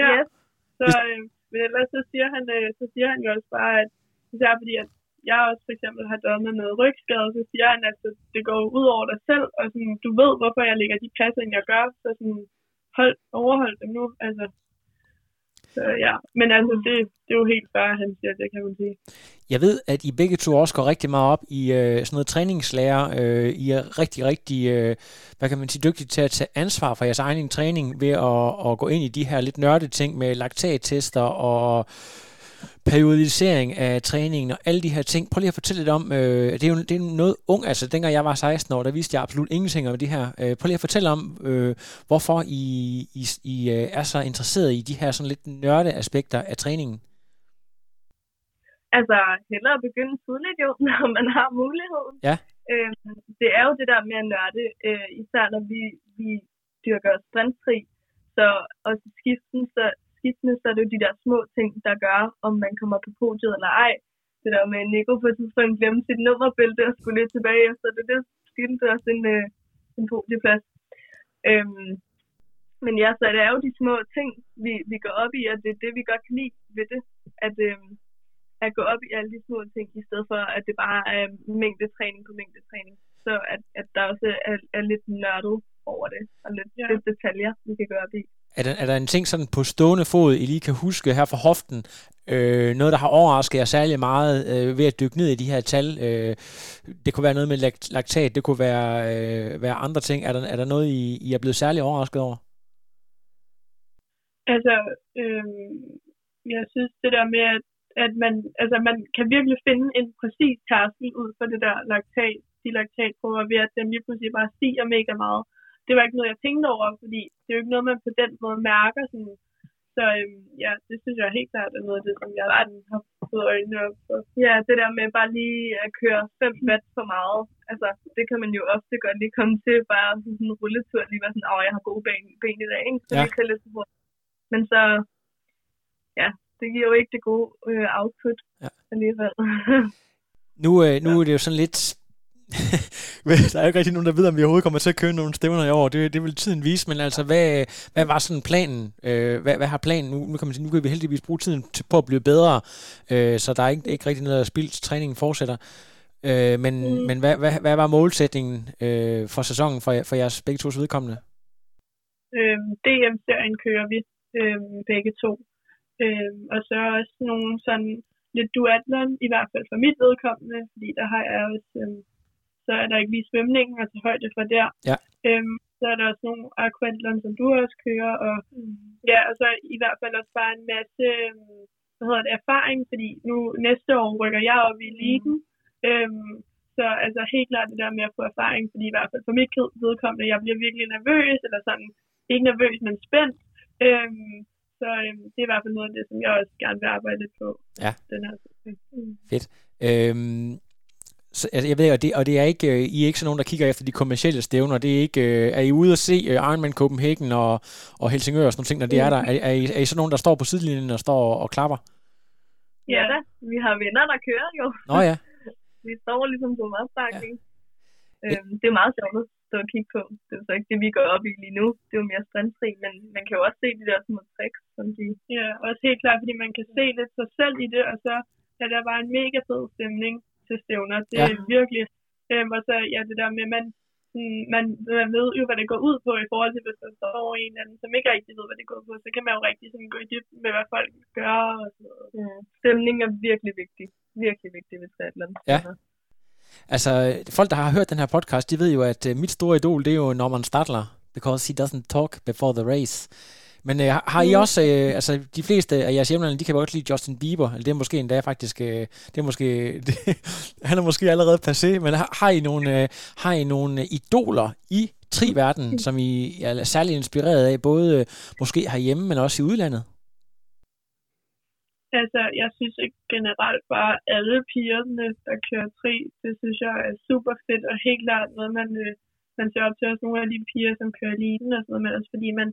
Ja, Yes. så, øh, men ellers så siger, han, øh, så siger han jo også bare, at især fordi, at jeg også for eksempel har døjet med noget rygskade, så siger han, at det- det går ud over dig selv, og sådan, du ved, hvorfor jeg lægger de passer, jeg gør, så sådan, hold, overhold dem nu, altså. Så ja, men altså, det, det er jo helt fair, han siger, det kan man sige. Jeg ved, at I begge to også går rigtig meget op i øh, sådan noget træningslærer. Øh, I er rigtig, rigtig, øh, hvad kan man sige, dygtige til at tage ansvar for jeres egen træning ved at, at gå ind i de her lidt nørdede ting med laktattester og periodisering af træningen og alle de her ting. Prøv lige at fortælle lidt om, øh, det er jo det er noget ung, altså dengang jeg var 16 år, der vidste jeg absolut ingenting om det her. Øh, prøv lige at fortælle om, øh, hvorfor I, I, I øh, er så interesseret i de her sådan lidt nørde aspekter af træningen. Altså, hellere begynde tidligt jo, når man har muligheden. Ja. Øhm, det er jo det der med at nørde, øh, især når vi, vi dyrker sprintfri. Så også skiften, så, skiftende, så er det jo de der små ting, der gør, om man kommer på podiet eller ej. Det der med Nico på et tidspunkt glemte sit nummerbælte og skulle lidt tilbage efter det, det skilte også en, øh, en podieplads. Øhm, men ja, så det er jo de små ting, vi, vi går op i, og det er det, vi godt kan lide ved det. At, øhm, at gå op i alle de små ting, i stedet for, at det bare er mængdetræning på mængdetræning. Så at, at der også er, er lidt nørdet over det, og lidt, Ja. lidt detaljer, vi kan gøre op i. Er der, er der en ting sådan på stående fod, I lige kan huske her fra hoften? Øh, noget, der har overrasket jer særlig meget øh, ved at dykke ned i de her tal? Øh, det kunne være noget med laktat, det kunne være, øh, være andre ting. Er der, er der noget, I, I er blevet særlig overrasket over? Altså, øh, jeg synes det der med, at, at man, altså, man kan virkelig finde en præcis tærskel ud for det der laktat, de laktatprøver, ved at den lige pludselig bare stiger mega meget. Det var ikke noget, jeg tænkte over, fordi det er jo ikke noget, man på den måde mærker. Sådan. Så øhm, ja, det synes jeg helt klart er noget af det, som jeg har fået øjnene op for. Ja, det der med bare lige at køre 5 watt for meget, altså det kan man jo ofte godt lige komme til, bare sådan en rulletur, lige være sådan, åh, jeg har gode ben, ben i dag, ikke? Så Ja. det kan lidt hurtigt. Men så, ja, det giver jo ikke det gode øh, output Ja. alligevel. Nu, øh, nu er det jo sådan lidt... der er jo ikke rigtig nogen, der ved, om vi overhovedet kommer til at køre nogle stævner i år. Det, det vil tiden vise, men altså, hvad, hvad var sådan planen? Øh, hvad, hvad har planen? Nu, nu, kan man sige, nu kan vi heldigvis bruge tiden til, på at blive bedre, øh, så der er ikke, ikke rigtig noget at spille. Træningen fortsætter. Øh, men mm. men hvad, hvad, hvad var målsætningen øh, for sæsonen for, for jeres begge tos vedkommende? Øhm, DM-serien kører vi øhm, begge to. Øhm, og så også nogle sådan lidt duatlon, i hvert fald for mit vedkommende, fordi der har jeg også, øhm, så er der ikke lige svømningen tage højde for der. Ja. Øhm, så er der også nogle aquatlon, som du også kører, og ja, og så i hvert fald også bare en masse, øhm, hvad hedder det, erfaring, fordi nu næste år rykker jeg op i ligen, øhm, så altså helt klart det der med at få erfaring, fordi i hvert fald for mit vedkommende, jeg bliver virkelig nervøs, eller sådan, ikke nervøs, men spændt. Øhm, så øhm, det er i hvert fald noget af det, som jeg også gerne vil arbejde lidt på. Ja. Den her. Mm. Øhm, så, altså, jeg ved, og det, og det er ikke, øh, I er ikke sådan nogen, der kigger efter de kommercielle stævner. Det er ikke, øh, er I ude at se øh, Ironman Copenhagen og, og Helsingør og sådan nogle ting, når det er der? Er, er, I, er I sådan nogen, der står på sidelinjen og står og, og klapper? ja da, vi har venner, der kører jo. Nå ja. Vi står ligesom på opbakning. Ja. Øhm, det er meget sjovt at stå og kigge på. Det er jo så ikke det, vi går op i lige nu. Det er jo mere strandfri, men man kan jo også se de der små tricks, som de... Ja, også helt klart, fordi man kan se lidt sig selv i det, og så ja, der var en mega fed stemning til stævner. Det er Ja. virkelig, øhm, og så ja, det der med, man, sådan, man, man ved jo, hvad det går ud på i forhold til, hvis man står over en eller anden, som ikke rigtig ved, hvad det går ud på, så kan man jo rigtig sådan gå i dybden med, hvad folk gør og sådan noget. Mm. Stemning er virkelig vigtig. virkelig vigtigt ved triathlon. Ja. Altså, folk, der har hørt den her podcast, de ved jo, at uh, mit store idol, det er jo Norman Stadler, because he doesn't talk before the race. Men uh, har I mm. også, uh, altså de fleste af jeres hjemlande, de kan godt lide Justin Bieber, eller det er måske endda faktisk, uh, det er måske, det, han er måske allerede passé, men har, har I nogle, uh, har I nogle idoler i tri-verden, mm. som I er særlig inspireret af, både uh, måske herhjemme, men også i udlandet? Altså, jeg synes ikke generelt bare alle pigerne, der kører tri, det synes jeg er super fedt, og helt klart noget, man, øh, man ser op til også nogle af de piger, som kører eliten og sådan noget, men også fordi man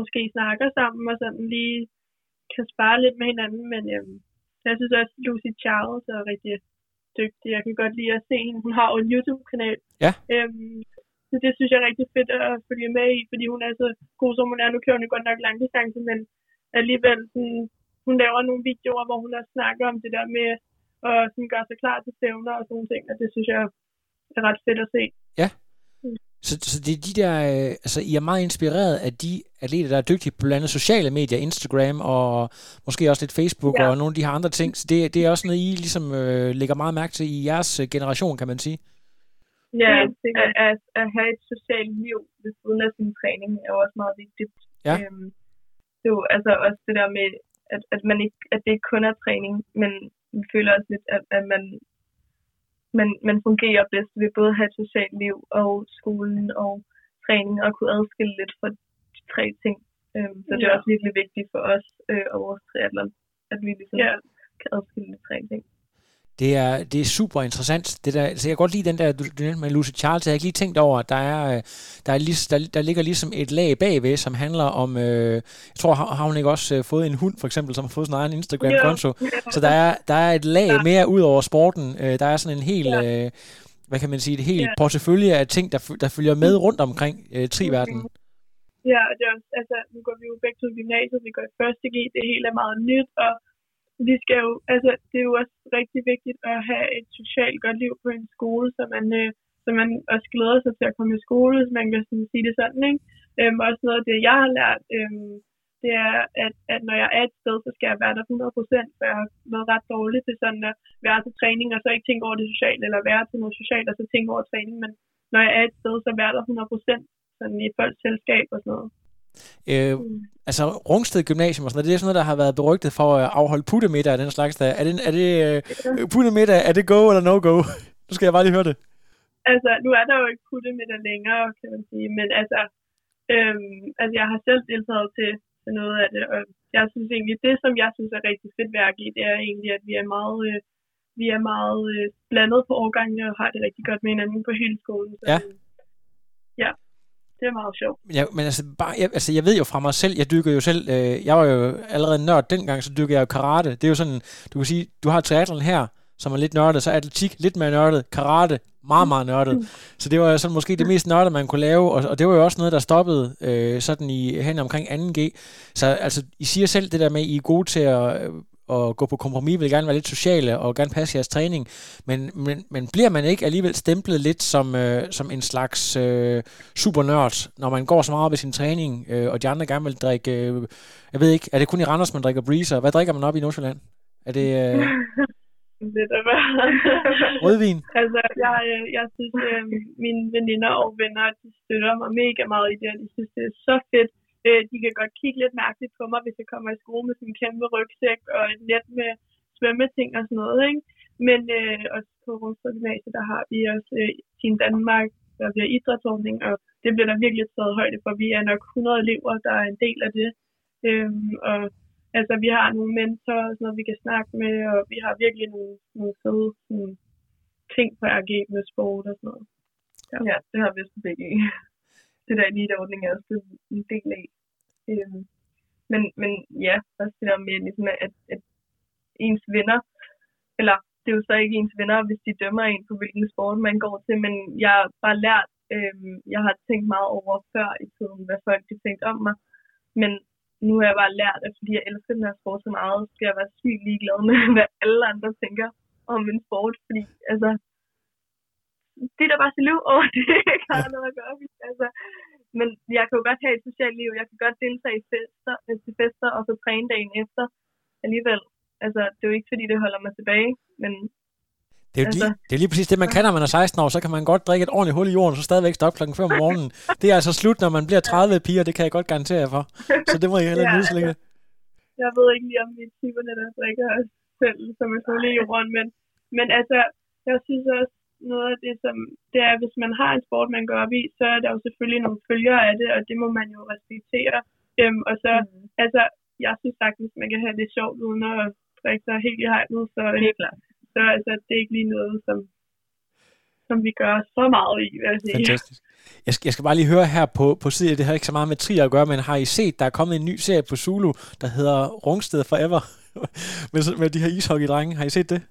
måske snakker sammen og sådan lige kan spare lidt med hinanden, men øhm, jeg synes også, at Lucy Charles er rigtig dygtig. Jeg kan godt lide at se hende. Hun har jo en YouTube-kanal. Ja. Øhm, så det synes jeg er rigtig fedt at følge med i, fordi hun er så god, som hun er. Nu kører hun godt nok lang distance, men alligevel sådan, hun laver nogle videoer, hvor hun også snakker om det der med at sådan gøre sig klar til stævner og sådan ting, og det synes jeg er ret fedt at se. Ja. Så, så det er de der, øh, altså I er meget inspireret af de atleter, der er dygtige på blandt andet sociale medier, Instagram og måske også lidt Facebook ja. og nogle af de her andre ting. Så det, det er også noget, I ligesom øh, lægger meget mærke til i jeres øh, generation, kan man sige. Ja, at, at, at have et socialt liv ved siden af sin træning er jo også meget vigtigt. Ja. Øhm, det er jo altså også det der med, at, at, man ikke, at det ikke kun er træning, men vi føler også lidt, at, at man, man, man fungerer bedst ved både at have et socialt liv og skolen og træning, og kunne adskille lidt fra de tre ting. Øhm, så ja. det er også virkelig vigtigt for os øh, og vores triathlon, at vi ligesom ja. kan adskille de tre ting. Det er, det er super interessant. Det der, så jeg kan godt lide den der, du, du nævnte med Lucy Charles. Jeg har ikke lige tænkt over, at der, er, der, er, der, der ligger ligesom et lag bagved, som handler om, øh, jeg tror, har, har hun ikke også øh, fået en hund, for eksempel, som har fået sin egen Instagram-konto. Yeah. Så der er, der er et lag ja. mere ud over sporten. Øh, der er sådan en hel, ja. øh, hvad kan man sige, et helt ja. portefølje af ting, der, der følger med rundt omkring øh, triverdenen. Ja, det er også, altså, nu går vi jo begge til gymnasiet, vi går i første G, det hele er meget nyt, og vi skal jo, altså, det er jo også rigtig vigtigt at have et socialt godt liv på en skole, så man, øh, så man også glæder sig til at komme i skole, hvis man kan sådan sige det sådan, ikke? Øhm, også noget af det, jeg har lært, øhm, det er, at, at når jeg er et sted, så skal jeg være der 100%, for jeg har været ret dårlig til sådan at være til træning, og så ikke tænke over det sociale, eller være til noget socialt, og så tænke over træning, men når jeg er et sted, så være der 100% sådan i folks selskab og sådan noget. Øh, mm. Altså Rungsted Gymnasium og sådan noget, det er sådan noget, der har været berygtet for at afholde puttemiddag af den slags der. Er det, er det uh, puttemiddag, er det go eller no go? nu skal jeg bare lige høre det. Altså, nu er der jo ikke puttemiddag længere, kan man sige, men altså, øhm, altså jeg har selv deltaget til, til noget af det, og jeg synes egentlig, det som jeg synes er rigtig fedt ved AG, det er egentlig, at vi er meget, øh, vi er meget øh, blandet på årgangene og har det rigtig godt med hinanden på hele skolen. Så, ja. Ja, det er meget sjovt. Ja, men altså, bare, jeg, altså, jeg ved jo fra mig selv, jeg dykker jo selv, øh, jeg var jo allerede nørd dengang, så dykker jeg jo karate. Det er jo sådan, du kan sige, du har triathlon her, som er lidt nørdet, så atletik lidt mere nørdet, karate meget, meget nørdet. Så det var sådan måske det mest nørdet, man kunne lave, og, og det var jo også noget, der stoppede øh, sådan i hen omkring 2G. Så altså, I siger selv det der med, at I er gode til at at gå på kompromis, vil gerne være lidt sociale og gerne passe jeres træning, men, men, men bliver man ikke alligevel stemplet lidt som, øh, som en slags øh, supernørd, når man går så meget op i sin træning, øh, og de andre gerne vil drikke, øh, jeg ved ikke, er det kun i Randers, man drikker breezer? Hvad drikker man op i Nordsjælland? Er det... Øh... Lidt af Rødvin? altså, jeg, øh, jeg synes, øh, mine veninder og venner, de støtter mig mega meget i det, og de synes, det er så fedt, Øh, de kan godt kigge lidt mærkeligt på mig, hvis jeg kommer i skole med sådan en kæmpe rygsæk og et net med svømmeting og sådan noget. Ikke? Men øh, også på Rungsted Gymnasiet, der har vi også øh, Team Danmark, der bliver idrætsordning, og det bliver der virkelig taget højde for. Vi er nok 100 elever, der er en del af det. Øhm, og altså, vi har nogle mentorer, sådan noget, vi kan snakke med, og vi har virkelig nogle, nogle fede sådan, ting på RG med sport og sådan noget. Ja, ja det har vi også begge det der eliteordning er også en del af. Øhm, men, men ja, også det der med, ligesom, at, at ens venner, eller det er jo så ikke ens venner, hvis de dømmer en på, hvilken sport man går til, men jeg har bare lært, øhm, jeg har tænkt meget over før i tiden, hvad folk de tænkt om mig, men nu har jeg bare lært, at fordi jeg elsker den her sport så meget, så skal jeg være sygt ligeglad med, hvad alle andre tænker om min sport, fordi altså, det er da bare til liv, og det ikke har noget at gøre. Altså, men jeg kan jo godt have et socialt liv. Jeg kan godt deltage i fester, til fester og så træne dagen efter alligevel. altså, det er jo ikke, fordi det holder mig tilbage, men Det er, jo lige, Altså- det er lige præcis det, man kan, når man er 16 år. Så kan man godt drikke et ordentligt hul i jorden, og så stadigvæk stå op klokken 5 om morgenen. Det er altså slut, når man bliver 30 piger, det kan jeg godt garantere jer for. Så det må I heller ikke Ja, længe. jeg ved ikke lige, om vi er typerne, der drikker selv som et hul i jorden, men, men altså, jeg synes også, noget af det, som det er, hvis man har en sport, man går op i, så er der jo selvfølgelig nogle følgere af det, og det må man jo respektere. Øhm, og så, mm. altså, jeg synes sagtens, man kan have det sjovt, uden at drikke sig helt i hegnet, så, helt klart. så altså, det er ikke lige noget, som, som vi gør så meget i, vil jeg sige. Fantastisk. Jeg skal, jeg skal bare lige høre her på, på siden, det har ikke så meget med trier at gøre, men har I set, der er kommet en ny serie på Zulu, der hedder Rungsted Forever, med, med de her ishockey-drenge. Har I set det?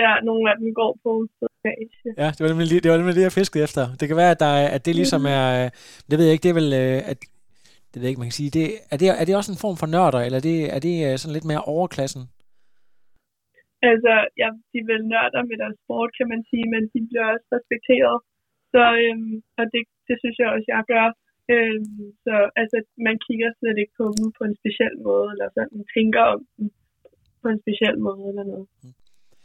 Ja, nogle af dem går på stage. Ja, det var nemlig, det, var nemlig det, jeg fiskede efter. Det kan være, at, der, er- at det ligesom er, øh, det ved jeg ikke, det er vel, øh, at, det ved jeg ikke, man kan sige, det, er, det, er det også en form for nørder, eller er det, er det øh, sådan lidt mere overklassen? Altså, ja, de er vel nørder med deres sport, kan man sige, men de bliver også respekteret. Så, øhm, og det, det synes jeg også, jeg gør. Øhm, så altså, man kigger slet ikke på dem på en speciel måde, eller sådan tænker om dem på en speciel måde eller noget.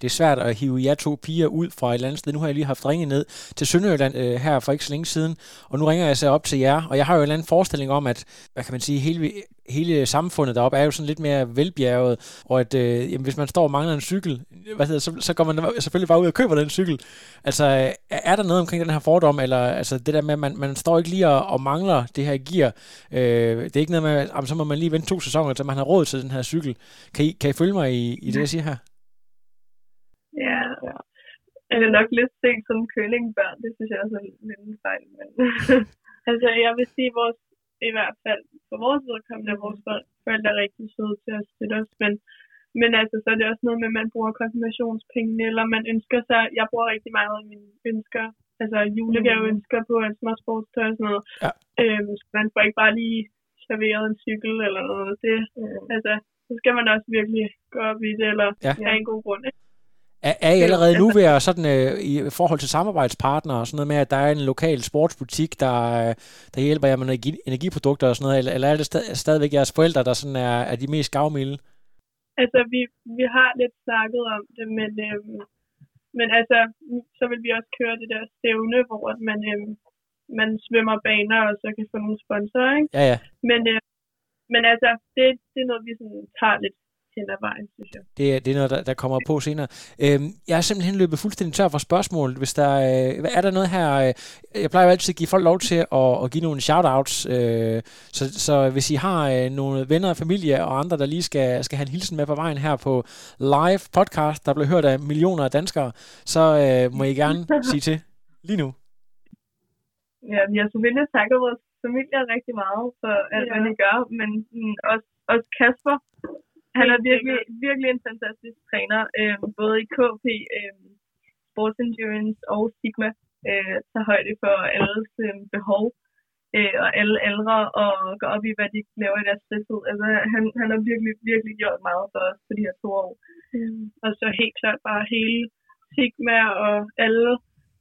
Det er svært at hive jer to piger ud fra et eller andet sted. Nu har jeg lige haft ringet ned til Sønderjylland øh, her for ikke så længe siden, og nu ringer jeg så op til jer, og jeg har jo en eller anden forestilling om, at, hvad kan man sige, hele, hele samfundet deroppe er jo sådan lidt mere velbjerget, og at øh, jamen, hvis man står og mangler en cykel, hvad hedder, så, så går man selvfølgelig bare ud og køber den cykel. Altså, er der noget omkring den her fordom, eller altså det der med, at man, man står ikke lige og, og mangler det her gear, øh, det er ikke noget med, at jamen, så må man lige vente to sæsoner, til man har råd til den her cykel. Kan I, kan I følge mig i, i det, jeg siger her? Er det nok lidt sent som kølingbørn, det synes jeg også er lidt en fejl, men Altså, jeg vil sige, vores, i hvert fald for vores vedkommende, er vores forældre- er rigtig søde til at støtte os, men, men altså, så er det også noget med, at man bruger konfirmationspengene, eller man ønsker sig, jeg bruger rigtig meget af mine ønsker, altså julegaveønsker på en små sportstøj og sådan noget. Ja. Øhm, så man får ikke bare lige serveret en cykel eller noget. Det, altså, så skal man også virkelig gå op i det, eller Ja. have en god grund. Ikke? Er, er I allerede nu ved at sådan, øh, i forhold til samarbejdspartnere og sådan noget med, at der er en lokal sportsbutik, der, øh, der hjælper jer med energi, energiprodukter og sådan noget, eller, eller er det stad, stadigvæk jeres forældre, der sådan er, er de mest gavmilde? Altså, vi, vi har lidt snakket om det, men, øhm, men altså, så vil vi også køre det der stævne, hvor man, øhm, man svømmer baner, og så kan få nogle sponsorer, ikke? Ja, ja. Men, øh, men altså, det, det er noget, vi sådan tager lidt hen ad vejen, synes jeg. Det, er- det er noget, der, der kommer på senere. Øhm, jeg er simpelthen løbet fuldstændig tør for spørgsmål. Hvis der, øh, hvad- er der noget her... Øh, jeg plejer jo altid at give folk lov til at, at give nogle shoutouts. Øh, så, så hvis I har øh, nogle venner og familie og andre, der lige skal, skal have en hilsen med på vejen her på live podcast, der bliver hørt af millioner af danskere, så øh, må I gerne sige til lige nu. ja, vi har selvfølgelig takket vores familie rigtig meget for alt, Ja. hvad de gør, men mm, også, også Kasper, han er virkelig, virkelig en fantastisk træner, øh, både i KP, øh, Sports Endurance og Sigma, øh, tager højde for alles øh, behov øh, og alle aldre og går op i, hvad de laver i deres fritid. Altså, han, han har virkelig, virkelig gjort meget for os på de her to år. Øhm, og så helt klart bare hele Sigma og alle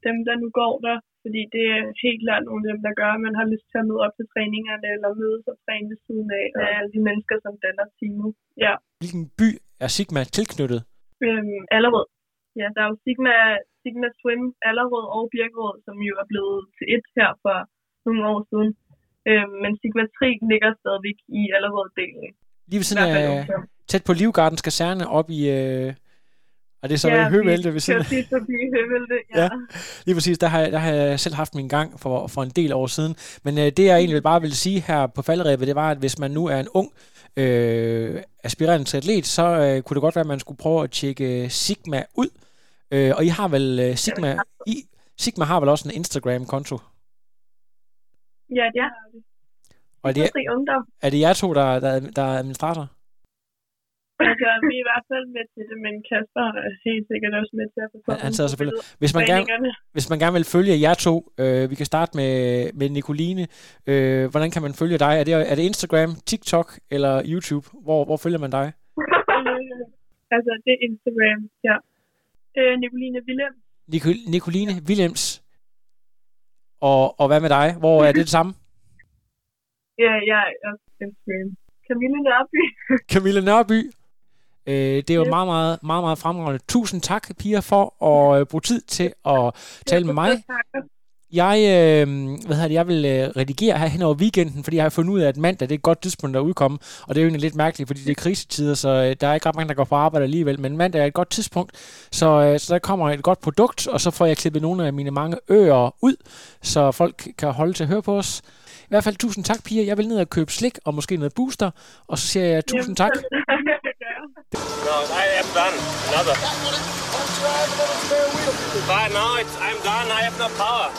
dem, der nu går der, fordi det er helt klart nogle af dem, der gør, at man har lyst til at møde op til træningerne, eller mødes og træne ved siden af. Og Og, alle de mennesker, som danner teamet. ja, Hvilken by er Sigma tilknyttet? Øhm, Allerød. Ja, der er jo Sigma, Sigma Swim, Allerød og Birkerød, som jo er blevet til et her for nogle år siden. Øhm, men Sigma 3 ligger stadigvæk i Allerød-delen. Lige ved siden af, tæt på Livgardens kaserne op i... Øh, og det er så ja, Høvelte ved siden tit forbi Høvelte, ja. Ja. Lige præcis, der har, jeg- der har jeg selv haft min gang for, for en del år siden. Men øh, det jeg egentlig bare vil sige her på faldrebet, det var, at hvis man nu er en ung øh, aspirerende atlet, så øh, kunne det godt være, at man skulle prøve at tjekke Sigma ud. Øh, og I har vel øh, Sigma, I, Sigma har vel også en Instagram-konto? ja, det har vi. Og er det, Sigma 3 Ungdom. er det jer to, der, der, der er administrator? Altså, vi er i hvert fald med til det, men Kasper er helt sikkert også med til at få Han- han sidder selvfølgelig- Hvis man gerne, hvis man gerne vil følge jer to, øh, vi kan starte med, med Nicoline. Øh, hvordan kan man følge dig? Er det, er det Instagram, TikTok eller YouTube? Hvor, hvor følger man dig? Øh, altså, det er Instagram, ja. Øh, Nicoline Willem. Nicol- Nicoline Willems. Og, og hvad med dig? Hvor er det det samme? Ja, jeg er også Instagram. Camille Nørby. Camilla Nørby. Øh, det var Ja. meget, meget, meget, meget fremragende. Tusind tak, Pia, for at øh, bruge tid til at tale med mig. Jeg, øh, hvad hedder det, jeg vil øh, redigere her hen over weekenden, fordi jeg har fundet ud af, at mandag det er et godt tidspunkt at udkomme, og det er jo egentlig lidt mærkeligt, fordi det er krisetider, så øh, der er ikke ret mange, der går på arbejde alligevel, men mandag er et godt tidspunkt, så, øh, så der kommer et godt produkt, og så får jeg klippet nogle af mine mange ører ud, så folk kan holde til at høre på os. I hvert fald tusind tak, Pia. Jeg vil ned og købe slik og måske noget booster, og så siger jeg tusind tak. No, I am done. Another. But now it's, I'm done. I have no power.